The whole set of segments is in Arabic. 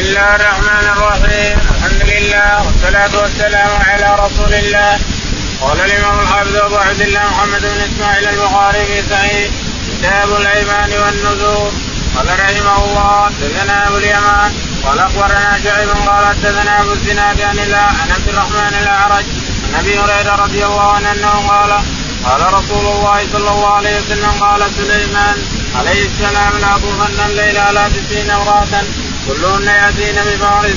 الله الرحمن الرحيم الحمد لله والصلاة والسلام على رسول الله قال الإمام الحافظ أبو عبد الله محمد بن إسماعيل البخاري في صحيح كتاب الأيمان والنذور قال رحمه الله حدثنا أبو اليمان قال أخبرنا شعيب قال حدثنا أبو الزناد عن الله عن عبد الرحمن الأعرج عن أبي هريرة رضي الله عنه أنه قال قال رسول الله صلى الله عليه وسلم قال سليمان عليه السلام لا الليل على تسعين امرأة كلهن يأتين بفارس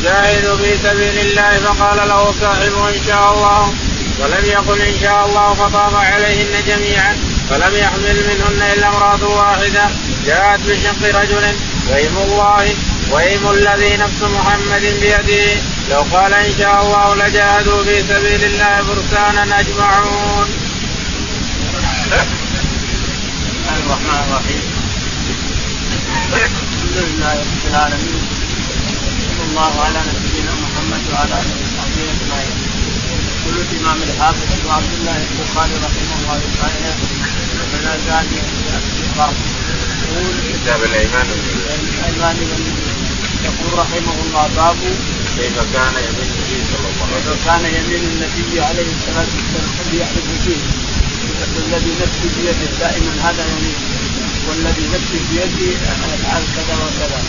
يجاهد في سبيل الله فقال له صاحبه إن شاء الله. ولم يقل إن شاء الله فطاف عليهن جميعا. فلم يحمل منهن إلا امرأة واحدة. جاءت بشق رجل. وإيم الله. وإيم الذي نفس محمد بيده. لو قال إن شاء الله لجاهدوا في سبيل الله فرسانا أجمعون. بسم الله الرحمن الرحيم. الحمد لله رب العالمين. صلى الله على نبينا محمد وعلى آله وصحبه أجمعين. يقول الإمام الحافظ أبو عبد الله البخاري رحمه الله تعالى ومن زاد يقول كتاب الأيمان الأيمان يقول رحمه الله باب كيف كان يمين النبي صلى الله عليه وسلم؟ كان يمين النبي عليه الصلاة والسلام يحلف فيه. والذي نفسي بيده دائما هذا يمين. والذي نفسي بيدي افعل كذا وكذا.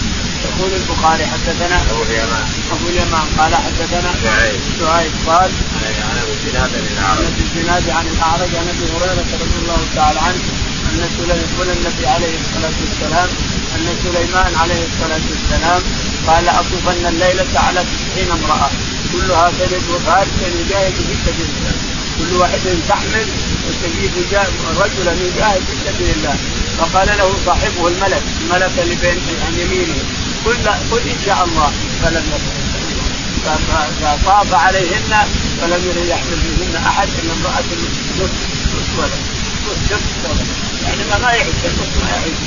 يقول البخاري حدثنا أبو اليمان. أبو اليمان قال حدثنا شعيب. شعيب قال عن ابو الزناد عن الأعرج. عن أبي الزناد عن الأعرج عن أبي هريرة رضي الله تعالى عنه أن سليمان النبي عليه الصلاة والسلام أن سليمان عليه الصلاة والسلام قال أطوفن الليلة على تسعين امرأة. كلها تلد وفارسا يجاهد في سبيل الله. كل واحد تحمل وتجيب رجلا يجاهد في سبيل الله. فقال له صاحبه الملك الملك اللي بين عن يمينه قل قل إن شاء الله فلم فطاف عليهن فلم يحمل منهن أحد إلا امرأة نصف ولد يعني ما يعيش ما يعيش.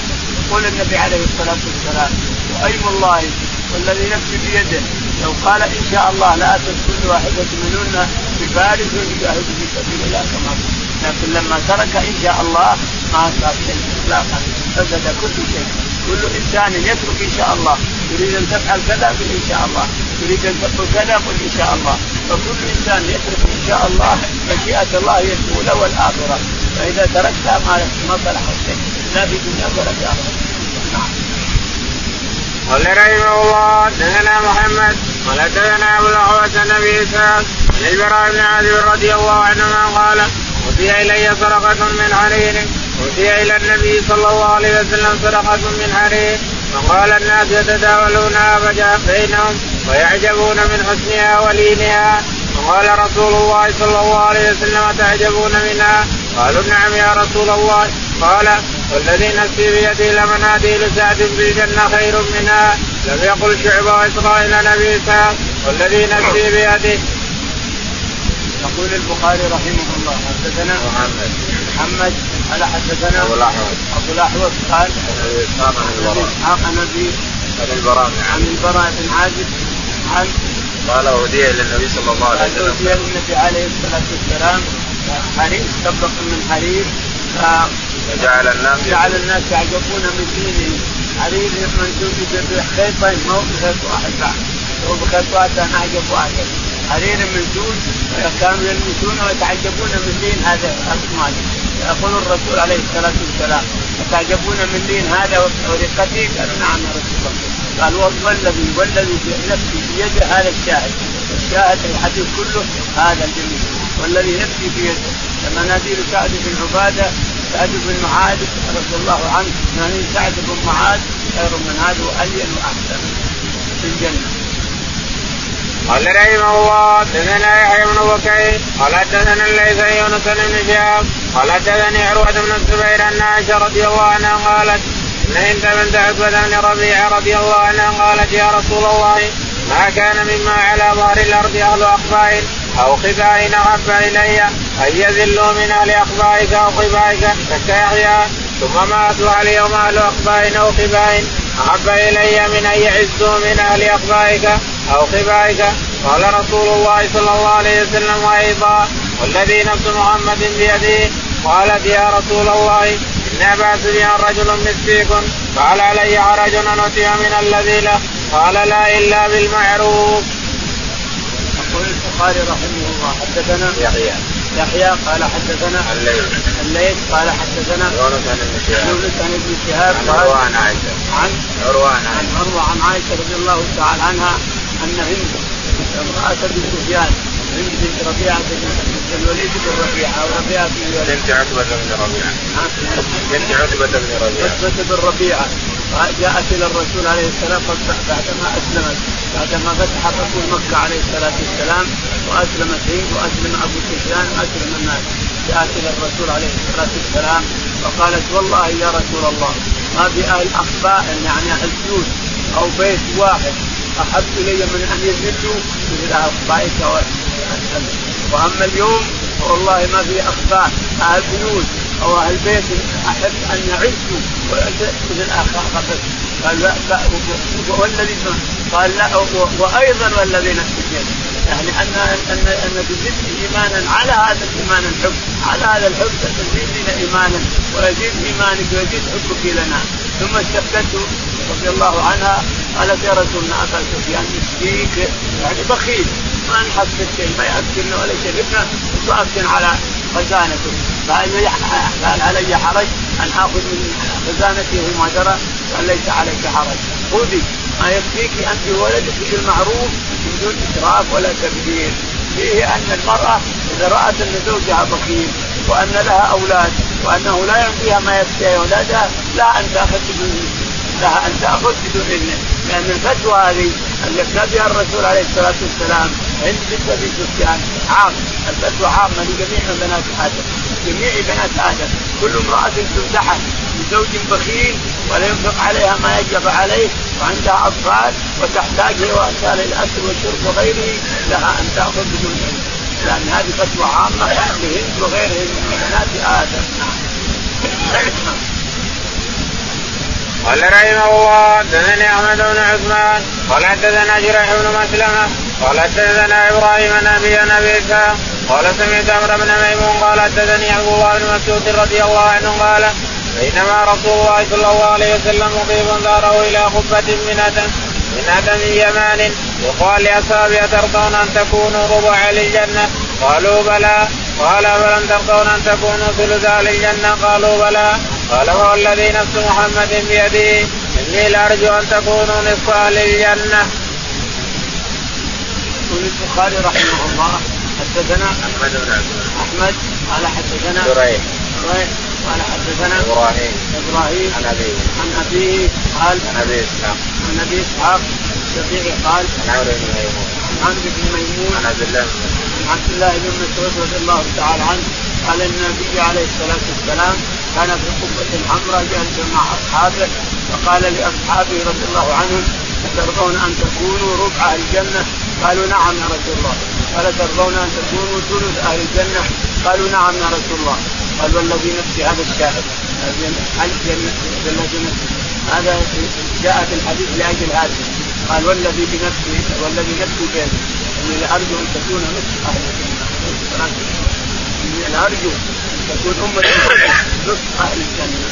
يقول النبي عليه الصلاة والسلام وايم الله والذي نفسي بيده. لو قال إن شاء الله لاتت كل واحدة منهن بفارس يجاهد في سبيل الله كما لكن لما ترك إن شاء الله ما صار شيء اطلاقا. فسد كل شيء. كل إنسان يترك إن شاء الله. يريد أن تفعل كذا قل إن شاء الله. يريد أن تقول كذا قل إن شاء الله. فكل إنسان يترك إن شاء الله مشيئة الله هي الاولى والآخرة. فإذا تركتها ما ما صلح شيء. لا في دنيا ولا في اخره نعم. قال رحمه الله حدثنا محمد قال حدثنا أبو الاحوص النبي إسحاق عن البراء بن عازب رضي الله عنهما قال أوتي إلي سرقة من حرير. أوتي إلى النبي صلى الله عليه وسلم سرقة من حرير. فقال الناس يتداولونها فجاء بينهم ويعجبون من حسنها ولينها. فقال رسول الله صلى الله عليه وسلم تعجبون منها؟ قالوا نعم يا رسول الله. قال والذي نفسي بيده لمنادي لسعد في الجنة خير منها. لم يقل شعبة وإسرائيل نبي والذي نفسي بيده يقول البخاري رحمه الله حدثنا محمد. محمد قال حدثنا أبو الأحوص. أبو الأحوص قال إسحاق عن البراء. إسحاق عن أبي عن البراء عن البراء بن عازب عن قال أهدي إلى النبي صلى الله عليه وسلم. اوتي النبي عليه الصلاة والسلام. حرير طبق من حرير فجعل الناس جعل الناس يعجبون من دينه. حرير منسوب بخيطين ما هو بخيط واحد بعد هو بخيط واحد اعجب واحد حرير منسوج كانوا يلمسون ويتعجبون من دين هذا الصومالي يقول الرسول عليه الصلاة والسلام يتعجبون من دين هذا وطريقته قالوا نعم يا رسول الله. قال والذي والذي نفسي بيده هذا الشاهد. الشاهد الحديث كله هذا الجميل. والذي نفسي بيده لما سعد بن عبادة سعد بن معاذ رضي الله عنه نادي سعد بن معاذ خير من هذا والين وأحسن في الجنة. قال رحمه الله حدثنا يحيى بن بكير قال حدثنا الليث يونس بن شهاب قال حدثني عروة بن الزبير ان عائشة رضي الله عنها قالت إن هند بنت عتبه بن ربيعه رضي الله عنها قالت يا رسول الله ما كان مما على ظهر الأرض أهل اخباء أو خباء أحب إلي أن يذلوا من أهل اخبائك أو خبائك فكيحيى ثم ما اصبح اليوم أهل اخباء أو خباء أحب إلي من أن يعزوا من أهل اخبائك أو خبائك؟ قال رسول الله صلى الله عليه وسلم أيضا والذي نفس محمد بيده. قالت يا رسول الله ان ابا سفيان رجل مسكيك قال علي حرج أتي من الذي له قال لا إلا بالمعروف. يقول البخاري رحمه الله حدثنا يحيى. يحيى قال حدثنا الليل الليل قال حدثنا يونس عن ابن شهاب. يونس عن ابن شهاب عن عروه عن عائشة. عن عروه عن عن عائشه عروه عن عائشة رضي الله تعالى عنها. أن هند امرأة ابي سفيان هند بنت ربيعة بن الوليد بن ربيعة أو ربيعة بن الوليد. بنت عتبة بن ربيعة. بنت عتبة بن ربيعة. عتبة بن ربيعة. جاءت إلى الرسول عليه السلام بعدما أسلمت. بعدما فتح الرسول مكة عليه الصلاة والسلام وأسلمت هند وأسلم أبو سفيان وأسلم الناس. جاءت إلى الرسول عليه الصلاة والسلام وقالت والله يا رسول الله ما في أهل أخباء يعني الجود أو بيت واحد أحب إلي من أن يزلوا مثل أخبائك وأما اليوم والله ما في أخبار أهل بيوت أو أهل بيت أحب أن يعزوا مثل أخبار قال لا والذي قال لا وأيضا والذي نفسي يعني ان ان أن تزيد ايمانا على هذا الإيمان الحب على هذا الحب تزيدنا ايمانا ويزيد إيمانك ويزيد حبك لنا ثم استفتته رضي الله عنها قالت يا رسول الله ابا سفيان مسكيك يعني بخيل ما نحب شيء ما ياكلنا ولا يشربنا وتؤكل على خزانته فهل هل علي حرج أن آخذ من خزانته وما درى؟ قال ليس عليك حرج. خذي ما يكفيك انت وولدك بالمعروف من دون إسراف ولا تبذير فيه أن المرأة إذا رأت أن زوجها بخيل وأن لها أولاد وأنه لا يعطيها ما يكفي أولادها لا أن تأخذ بدون لها أن تاخذ بدون اذنه لأن الفتوى هذه اللي افتى بها الرسول عليه الصلاة والسلام عند أبي سفيان عام. الفتوى عامه لجميع بنات آدم. جميع بنات آدم. كل امرأة تمتحن بزوج بخيل ولا ينفق عليها ما يجب عليه وعندها أطفال وتحتاج هي واطفال الأكل والشرب وغيره لها أن تأخذ بدون اذن لأن هذه فتوى عامة لهند وغيرهم من بنات آدم. نعم. قال رحمه الله حدثني أحمد بن عثمان قال حدثنا جريح بن مسلمة قال حدثنا إبراهيم نبي إسحاق قال سمعت عمرو بن ميمون قال حدثني عبد الله بن مسعود رضي الله عنه قال بينما رسول الله صلى الله عليه وسلم مضيف داره إلى قبه من آدم من آدم يمان يقال لأصحابه أترضون أن تكونوا ربع للجنة؟ قالوا بلى. قال فلم ترضون أن تكونوا ثلثا للجنة؟ قالوا بلى. قال والذي نفس محمد بيده. إني لأرجو أن تكونوا نصف أهل الجنة. يقول البخاري رحمه الله حدثنا أحمد بن أحمد قال حدثنا جريح قال حدثنا إبراهيم. إبراهيم. عن أبيه. عن أبيه قال عن أبي إسحاق. عن أبي إسحاق الشفيعي قال عن عمرو بن ميمون. عن عمرو بن ميمون. عن عبد الله عن عبد الله بن مسعود رضي الله تعالى عنه قال النبي عليه الصلاة والسلام كان في قبة حمراء جالس مع اصحابه فقال لأصحابه رضي الله عنهم أترضون أن تكونوا ربع الجنة؟ قالوا نعم يا رسول الله. قال ترضون أن تكونوا ثلث أهل الجنة؟ قالوا نعم يا رسول الله. قال والذي نفسي هذا الشاهد. نفسي هذا جاء في الحديث لأجل هذا. قال والذي بنفسي والذي نفسي بيده. اني لارجو أن تكون نصف اني لارجو ان تكون امه نصف أهل الجنه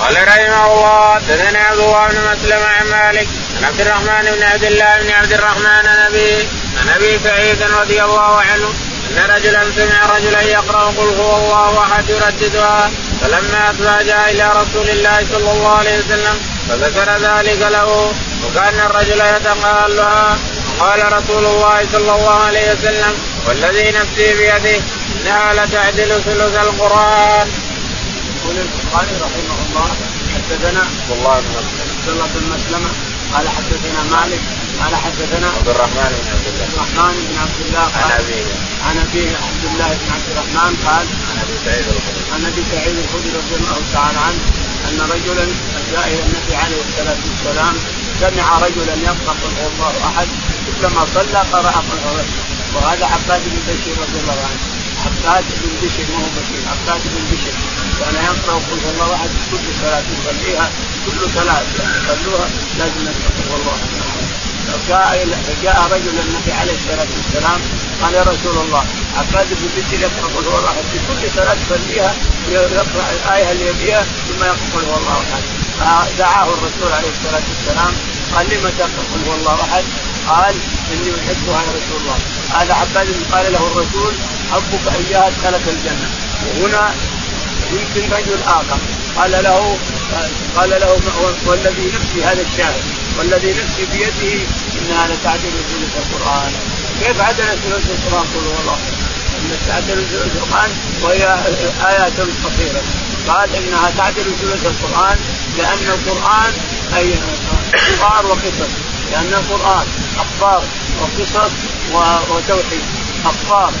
قال رحمه الله حدثنا عبد الله بن مسلم عن مالك عن عبد الرحمن بن عبد الله بن عبد الرحمن عن أبي عن أبي سعيد رضي الله عنه أن رجلا سمع رجلا يقرأ قل هو الله أحد يرددها فلما اصبح جاء إلى رسول الله صلى الله عليه وسلم فذكر ذلك له وكان الرجل يتقالها قال رسول الله صلى الله عليه وسلم والذي نفسي بيده إنها لتعدل ثلث القرآن. يقول البخاري رحمه الله حدثنا عبد الله بن عبد الله بن مسلمة قال حدثنا مالك قال حدثنا عبد الرحمن بن عبد الله. عبد الرحمن بن عبد الله عن قال أبيه. عن أبيه عبد الله بن عبد الرحمن قال عن أبي سعيد الخدري. عن أبي سعيد الخدري رضي الله تعالى عنه أن رجلا جاء إلى النبي عليه الصلاة والسلام سمع رجلا يقرأ قل هو الله أحد كلما صلى قرأ قل هو وهذا عباد بن بشير رضي الله عنه. عباد بن بشر ما هو بشير عباد بن بشر كان يقرأ قل هو الله أحد كل صلاة يصليها كل صلاة يصلوها لازم يقرا قل الله. احد فجاء رجل النبي عليه الصلاة والسلام قال يا رسول الله عباد بن بشر يقرأ قل هو الله أحد في كل صلاة يصليها يقرأ الآية اللي يبيها ثم يقول هو الله أحد. فدعاه الرسول عليه الصلاة والسلام قال لم تقل هو الله أحد؟ قال إني أحبها يا رسول الله. هذا عباد قال له الرسول حبك اياها ادخلك الجنة. وهنا يمكن رجل آخر. قال له قال له والذي نفسي هذا الشاهد. والذي نفسي بيده إنها لتعدل ثلث القرآن. كيف عدل ثلث القرآن؟ قل الله إن تعدل ثلث القرآن وهي آيات قصيره قال إنها تعدل ثلث القرآن لأن القرآن أي أخبار وقصص. لأن القرآن أخبار وقصص وتوحيد. أخبار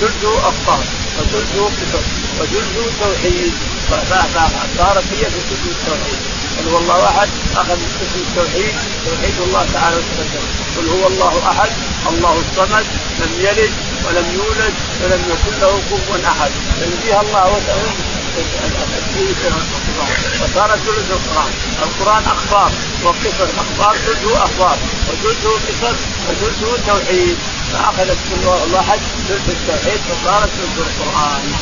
جزء أخبار وجزء قصص وجزء توحيد. فصارت هي في قسم التوحيد. قل هو الله أحد؟ أخذ قسم التوحيد. توحيد الله تعالى وتقدم قل هو الله أحد؟ الله الصمد. لم يلد ولم يولد ولم يكن له كفوا أحد. فيها الله وصارت ثلث القرآن، القرآن أخبار. وقصص أخبار. جزء أخبار. وجزء قصص وجزء توحيد فأخذت كل واحد ثلث التوحيد فصارت ثلث القران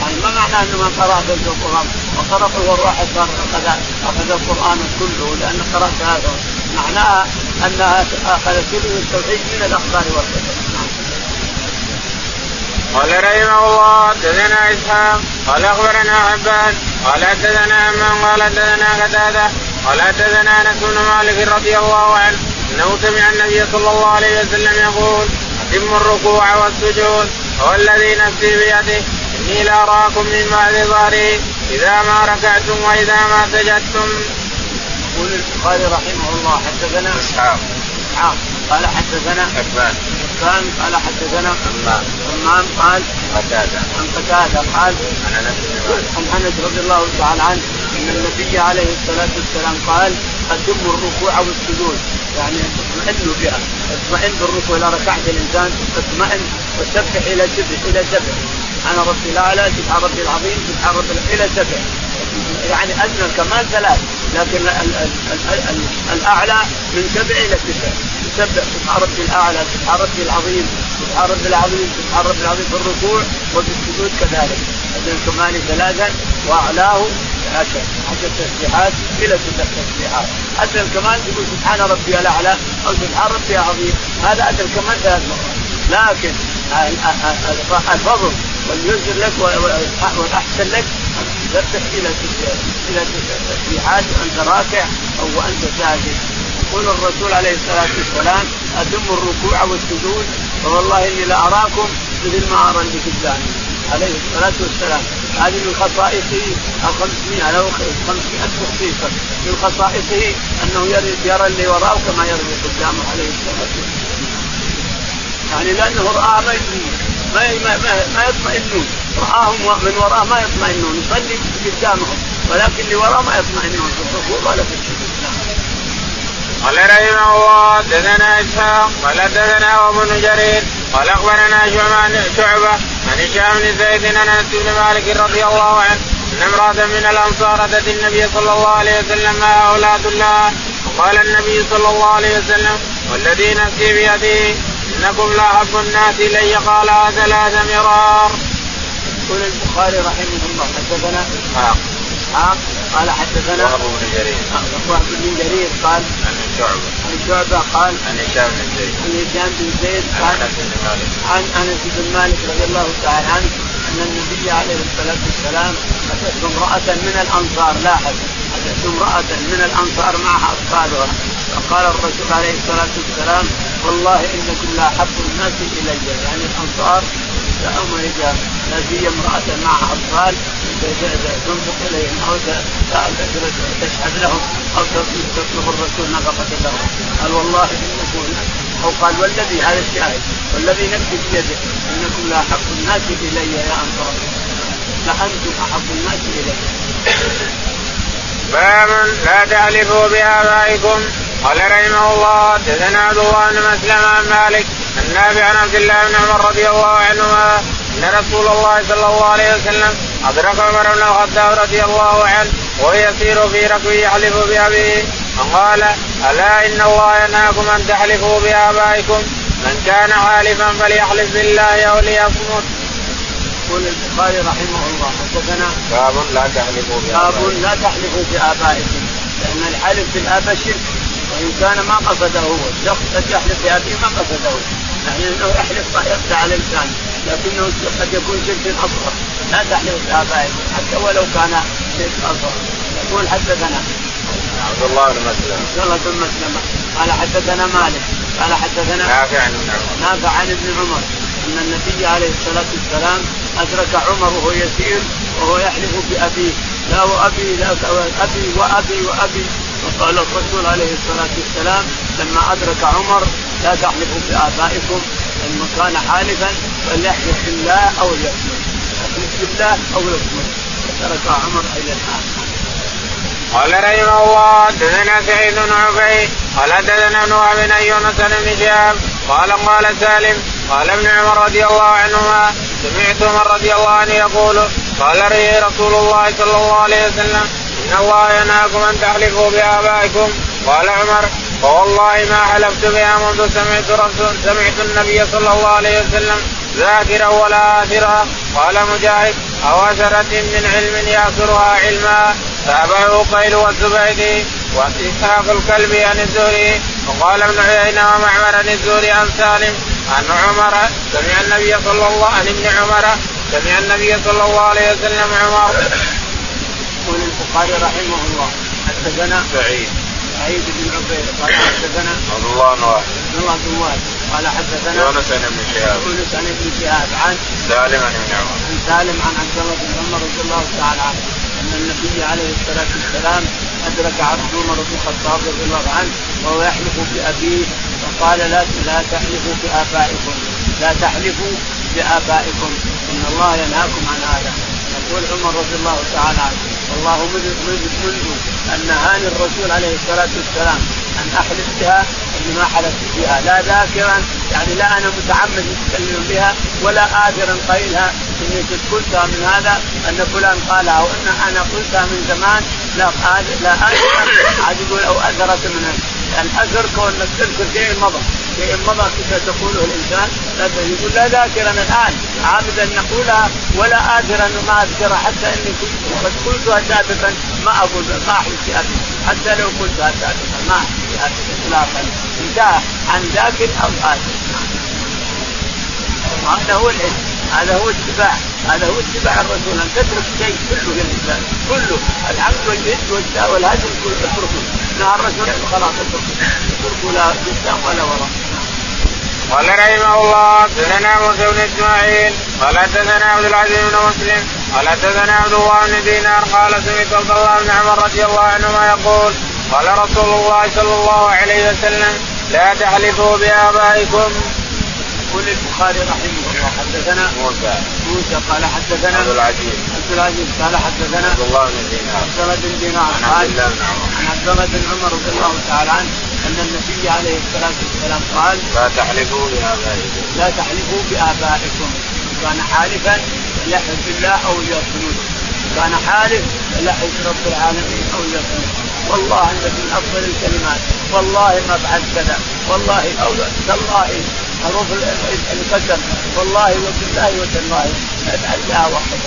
يعني ما معنى أنه من قرا ثلث القران وقرا هو الواحد صار أخذ القرآن كله لأن قرأت هذا. معناها أنها أخذت ثلث التوحيد من الأخبار والقصص قال رحمه الله حدثنا إسحاق. قال أخبرنا حبان قال حدثنا من قال حدثنا قتادة. قال حدثنا أنس بن مالك رضي الله عنه. إنه سمع النبي صلى الله عليه وسلم يقول أتم الركوع والسجود هو الذي نفسي بيده إني لاراكم من بعد ظهري إذا ما ركعتم وإذا ما سجدتم. يقول البخاري رحمه الله حدثنا إسحاق. إسحاق. قال حدثنا حبان حبان قال حدثنا همام همام قال قتادة. عن قتادة قال عن أنس عن أنس رضي الله تعالى عنه إن النبي عليه الصلاة والسلام قال اتموا الركوع والسجود. يعني اطمئنوا بها. اطمئن بالركوع اذا ركعت الإنسان اطمئن وسبح إلى سبح إلى سبح أنا ربي الأعلى سبحان ربي العظيم سبحان ربي إلى سبح يعني ادنى الكمال ثلاث لكن ال ال ال الأعلى من سبع إلى تسع. يسبح سبحان ربي الأعلى سبحان ربي العظيم سبحان ربي العظيم سبحان ربي العظيم في الركوع وفي السجود كذلك. ادنى الكمال ثلاثا وأعلاه عشر عشر تسبيحات إلى تسع تسبيحات ادنى الكمال تقول سبحان ربي الأعلى أو سبحان ربي العظيم. هذا ادنى الكمال ثلاث مرات. لكن الفضل واليسر لك والأحسن لك تسبح إلى إلى تسبيحات وأنت راكع أو وأنت ساجد. يقول الرسول عليه الصلاة والسلام أتم الركوع والسجود فوالله إني لأراكم مثل ما أرى قدامي عليه الصلاة والسلام. هذه من خصائصه الخمسمائة أو 500 خصيصة من خصائصه أنه يرى, اللي وراه كما يرى اللي قدامه عليه الصلاة والسلام. يعني لأنه رآه ما ما ما, ما يطمئنون. رآهم من وراه ما يطمئنون. يصلي قدامهم ولكن اللي وراه ما يطمئنون. في الركوع ولا في السجود قال رحمه الله حدثنا إسحاق قال حدثنا وابن جرير قال أخبرنا شعبة عن هشام بن زيد عن أنس بن مالك رضي الله عنه أن امرأة من الأنصار أتت النبي صلى الله عليه وسلم مع أولاد الله وقال النبي صلى الله عليه وسلم والذي نفسي بيده إنكم لاحب الناس إلي قالها ثلاث مرار. يقول البخاري رحمه الله حدثنا إسحاق اسحاق قال حدثنا وهب بن جرير. وهب بن جرير قال عن شعبة. عن شعبة قال عن هشام بن زيد. عن هشام بن زيد عن أنس بن مالك. عن أنس بن مالك رضي الله تعالى عنه أن النبي عليه الصلاة والسلام اتته امرأة من الأنصار. لاحظ. اتته امرأة من الأنصار معها اطفالها فقال الرسول عليه الصلاة والسلام والله إنكم لا أحب الناس إلي. يعني الأنصار رجال لا سيما امراه معها اطفال تنفق إليهم أو تشهد لهم أو تطلب الرسول نفقة لهم. قال والله إنكم أو قال والذي هذا الشاهد. والذي نفسي بيده. إنكم لا احب الناس إلي يا أنصار. لأنتم احب الناس إلي. باب لا تحلفوا بآبائكم. قال رحمه الله حدثنا عبد الله بن مسلم عن مالك النافع عن عبد الله بن عمر رضي الله عنهما أن رسول الله صلى الله عليه وسلم أدرك عمر بن الخطاب رضي الله عنه وهو يسير في ركبه يحلف بأبيه فقال ألا إن الله ينهاكم أن تحلفوا بآبائكم؟ من كان حالفا فليحلف بالله أو ليصمت. يقول البخاري رحمه الله حدثنا باب لا تحلفوا باب لا تحلفوا بآبائكم لأن الحلف بالآباء شرك وإن كان ما قصده هو الشخص قد يحلف بأبيه ما قصده. يعني انه يحلف ما يخدع الانسان لكنه قد يكون شرك أصغر. لا تحلف بآبائكم حتى ولو كان شرك أصغر. يقول حدثنا. عبد الله بن مسلم عبد الله بن مسلمة. قال حدثنا مالك. قال حدثنا نافع عن ابن عمر. نافع عن ابن عمر. أن النبي عليه الصلاة والسلام أدرك عمر وهو يسير وهو يحلف بأبيه. لا وأبي لا أبي وأبي وأبي. وقال الرسول عليه الصلاة والسلام لما أدرك عمر لا تحلفوا بابائكم لما كان حالفا فليحلف بالله أو ليصمت يحلف بالله أو يصمت فترك عمر إلى الآن. قال رحمه الله حدثنا سعيد بن عبيد قال ابن وهب بن يونس بن شهاب قال قال سالم قال ابن عمر رضي الله عنهما سمعت عمر رضي الله عنه يقول قال لي رسول الله صلى الله عليه وسلم إن الله ينهاكم أن تحلفوا بآبائكم. قال عمر فوالله ما حلفت بها منذ سمعت رسول سمعت النبي صلى الله عليه وسلم ذاكرا ولا آثرا. قال مجاهد أو أثرة من علم يأثرها علما؟ تابعه قيل والزبيدي وإسحاق الكلب عن الزهري. وقال ابن عيينة ومعمر عن الزهري عن سالم عن عمر سمع النبي صلى الله عن ابن عمر سمع النبي صلى الله عليه وسلم عمر. يقول البخاري رحمه الله حدثنا سعيد سعيد بن عبيد قال حدثنا عبد الله بن واحد. عبد الله بن واحد. قال حدثنا يونس بن ابن شهاب. يونس عن ابن شهاب عن سالم عن ابن عمر. عن سالم عن عبد الله بن عمر رضي الله تعالى عنه أن النبي عليه الصلاة والسلام أدرك عبد عمر بن الخطاب رضي الله عنه وهو يحلف بأبيه فقال لا لا تحلفوا بآبائكم. لا تحلفوا بآبائكم. إن الله ينهاكم عن هذا. يقول عمر رضي الله تعالى عنه والله منذ منذ أن نهاني الرسول عليه الصلاة والسلام ان احلف بها اني ما حلفت بها. لا ذاكرا يعني لا أنا متعمد أتكلم بها ولا اثرا قيلها إني قلتها من هذا أن فلان قالها وإن أنا قلتها من زمان لا لا اثرا عاد يقول أو اثرت من الاثر كونك تذكر شيء مضى. شيء مضى كيف تقوله الإنسان؟ لا يقول لا ذاكرا الآن. عامدا نقولها ولا آثرا ما اذكرها حتى إني كنت قد قلتها سابقا ما أقول ما بابي حتى لو قلتها سابقا ما بابي اطلاقا. انتهى. عن ذاكر أو اثر هذا هو العلم. هذا هو اتباع. هذا هو اتباع الرسول. أن تترك شيء كله في الانسان كله. العبد والجد والهدم كله. اتركه. نهى الرسول خلاص اتركه لا قدام ولا وراء قال رحمه الله حدثنا موسى بن اسماعيل قال حدثنا عبد العزيز بن مسلم قال حدثنا عبد الله بن دينار قال سمعت عبد الله بن عمر رضي الله عنهما يقول قال رسول الله صلى الله عليه وسلم لا تحلفوا بآبائكم يقول البخاري رحمه الله حدثنا موسى. موسى قال حدثنا عبد العزيز. عبد العزيز قال حدثنا عبد الله بن دينار. عبد الله بن دينار. عن عبد الله بن عمر. عن عبد الله بن عمر رضي الله تعالى عنه أن النبي عليه الصلاة والسلام قال لا تحلفوا بآبائكم. لا تحلفوا بآبائكم. كان حالفا فليحلف بالله أو ليصمت كان حالف فليحلف برب العالمين أو ليصمت والله انك من أفضل الكلمات. والله ما فعلت كذا. والله أو تالله حروف القسم. والله وبالله وتالله افعل بها واحدة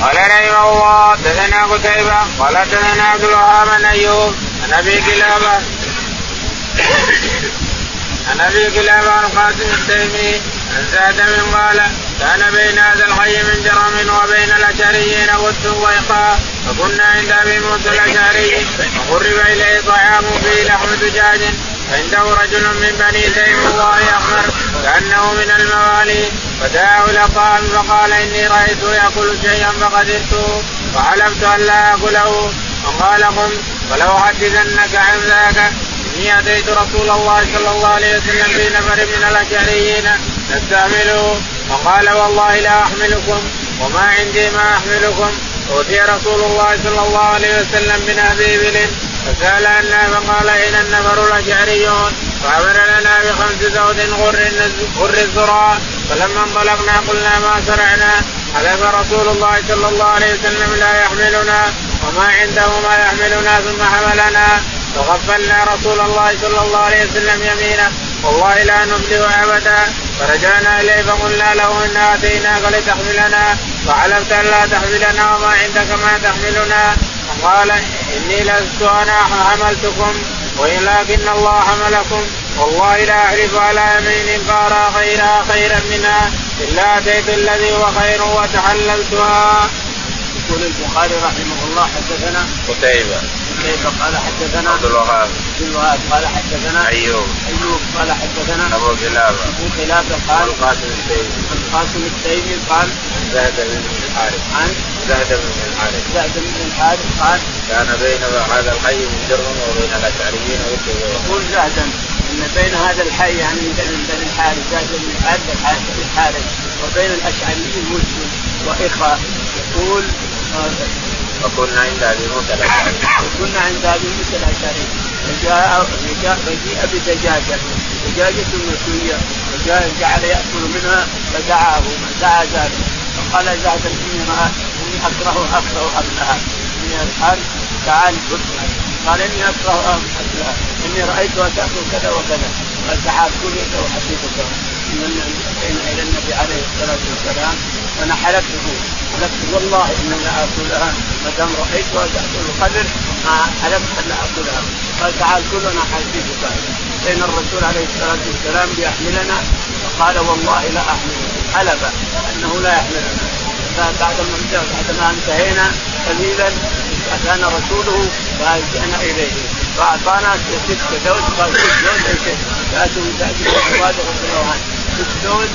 قال رحمه الله حدثنا قتيبة. قال حدثنا عبد الوهاب بن أيوب. عن أبي كلابة. عن أبي كلابة عن قاسم التيمي. عن سعد من قال كان بين هذا الحي من جرم وبين الاشعريين واد ضيقا فكنا عند أبي موسى الاشعري فقرب إليه طعام فيه لحم دجاج عنده رجل من بني تيم الله أحمر كأنه من الموالي فدعاه طعام فقال إني رايته يأكل شيئا فقدرته فحلفت أن لا آكله. فقال قم ولو حدثنك عن ذاك إني أتيت رسول الله صلى الله عليه وسلم في نفر من الأشعريين نستعمله. فقال والله لا أحملكم وما عندي ما أحملكم. أوتي رسول الله صلى الله عليه وسلم من أبي ابل فسأل عنا فقال اين النفر الاشعريون فامر لنا بخمس زود غر غر الذراع فلما انطلقنا قلنا ما صنعنا؟ حلف رسول الله صلى الله عليه وسلم لا يحملنا وما عنده ما يحملنا ثم حملنا فغفلنا رسول الله صلى الله عليه وسلم يمينه والله لا نفلح أبدا. فرجعنا إليه فقلنا له انا آتيناك لتحملنا. فعلمت أن لا تحملنا وما عندك ما تحملنا. فقال إني لست أنا حملتكم ولكن الله حملكم والله لا احلف على يمين فارى خيرها خيرا منها إلا أتيت الذي هو خير وتحللتها. يقول البخاري رحمه الله حدثنا قتيبة قتيبة قال حدثنا؟ عبد الوهاب. عبد الوهاب قال حدثنا. أيوب. أيوب قال حدثنا. أبو كلابة أبو خلافه قال القاسم التيمي. القاسم التيمي قال زهد بن الحارث. عن زهد بن الحارث. سعد بن الحارث قال كان بين هذا الحي من جرم وبين الأشعريين يقول زهدا. إن بين هذا الحي يعني من بني الحارث. زهد بن الحارث الحارث وبين الأشعريين مسلم واخاء يقول وكنا عند ابي موسى الاشعري كنا عند ابي موسى الاشعري فجاء فجيء بدجاجة. دجاجه وجاء جعل يأكل منها فدعاه. دعا زاد فقال زاد اني إني أكره أكره أكلها. إني الآن تعال قال إني أكره أكلها. إني رايتها تاكل كذا وكذا. قال تعال كل احدثك من إلى النبي عليه الصلاة والسلام وأنا حلفت والله إني لا اكلها ما دام رايتها تاكل القدر ما حلفت أن لا اكلها قال تعال كلنا حديثك بين الرسول عليه الصلاة والسلام ليحملنا فقال والله لا احمله حلف أنه لا يحملنا بعد ما بعد ما انتهينا قليلا أتانا رسوله فالجانا إليه. فأعطانا ست زوج قال ست زوج سعد بن عباده رضي الله عنه ست زوج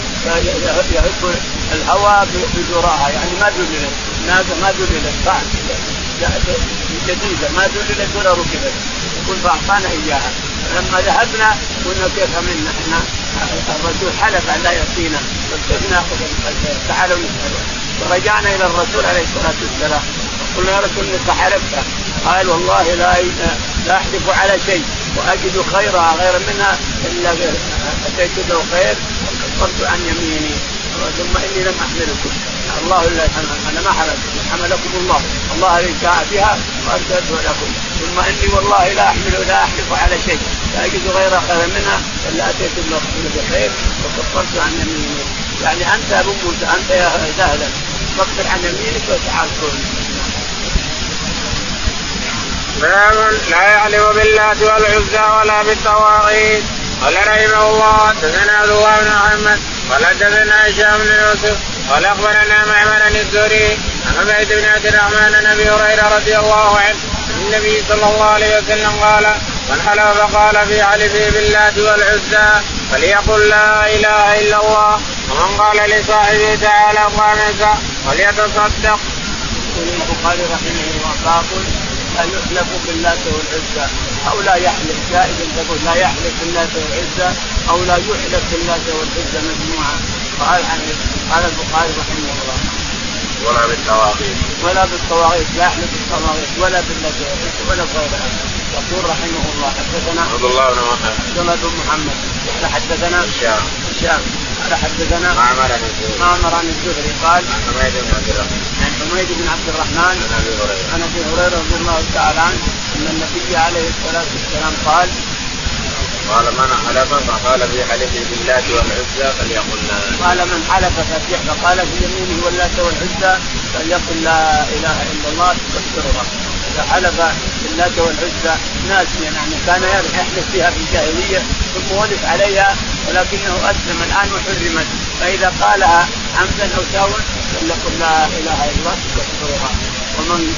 يحب الهوى بذراها يعني ما ذللت ما ذللت جديدة ما ذللت ولا ركبت يقول فاعطانا إياها. لما ذهبنا قلنا كيف منا إحنا الرسول حلف أن لا يعطينا قلنا تعالوا نسأله. فرجعنا إلى الرسول عليه الصلاة والسلام. قلنا يا رسول انك حلفت قال والله لا لا أحلف على شيء وأجد خيرها غير منها إلا أتيت له خير وكفرت عن يميني. ثم إني لم أحملكم. الله إلا أنا ما حملت. حملكم الله. الله الذي شاء بها وارسلته لكم. ثم إني والله لا أحمل لا احلف على شيء. لا أجد غير خير منها إلا أتيت بخير وكفرت عن يميني. يعني أنت أبو موسى أنت يا سهلا كفر عن يمينك وتعال باب لا يعلم باللات والعزى ولا بالطواغيت. قال رحمه الله حدثنا ابو بن محمد قال حدثنا هشام بن يوسف قال أخبرنا معمر الزهري عن عبيد بن عبد الرحمن عن أبي هريرة رضي الله عنه النبي صلى الله عليه وسلم قال من حلف فقال في حلفه باللات والعزى فليقل لا إله إلا الله ومن قال لصاحبه تعالى قامك وليتصدق. يقول البخاري رحمه الله لا يحلف باللات والعزى أو لا يحلف جائز تقول لا يحلف باللات والعزى أو لا يحلف باللات والعزى مجموعة. قال قال البخاري رحمه الله. ولا بالطواغيت ولا بالطواغيت لا يحلف بالطواغيت ولا باللات والعزى ولا غيرها يقول رحمه الله حدثنا عبد الله بن محمد. عبد الله بن محمد. حدثنا هشام. هشام. قال حدثنا معمر عن الزهري. معمر عن الزهري. قال عن حميد بن عبد الرحمن. عن حميد بن عبد الرحمن. عن أبي هريرة. عن أبي هريرة رضي الله تعالى عنه أن النبي عليه الصلاة والسلام قال قال من حلف فقال في حلفه باللات والعزى فليقل لا قال من حلف فقال في يمينه واللات والعزى فليقل لا إله إلا الله. تكفرها حلف باللات والعزى ناسيا يعني كان يحلف فيها في الجاهلية ثم ولف عليها ولكنه أسلم الآن وحرمت. فإذا قالها عمدا أو ساوا فليقل لا إله إلا الله تكفرها ومن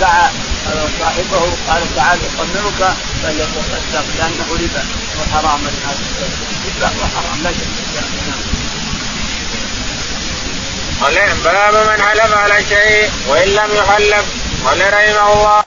دعا صاحبه قال تعال اقمرك فليتصدق لأنه ربا وحرام ربا وحرام لا شك. باب من حلف على شيء وإن لم يحلف. قال رحمه الله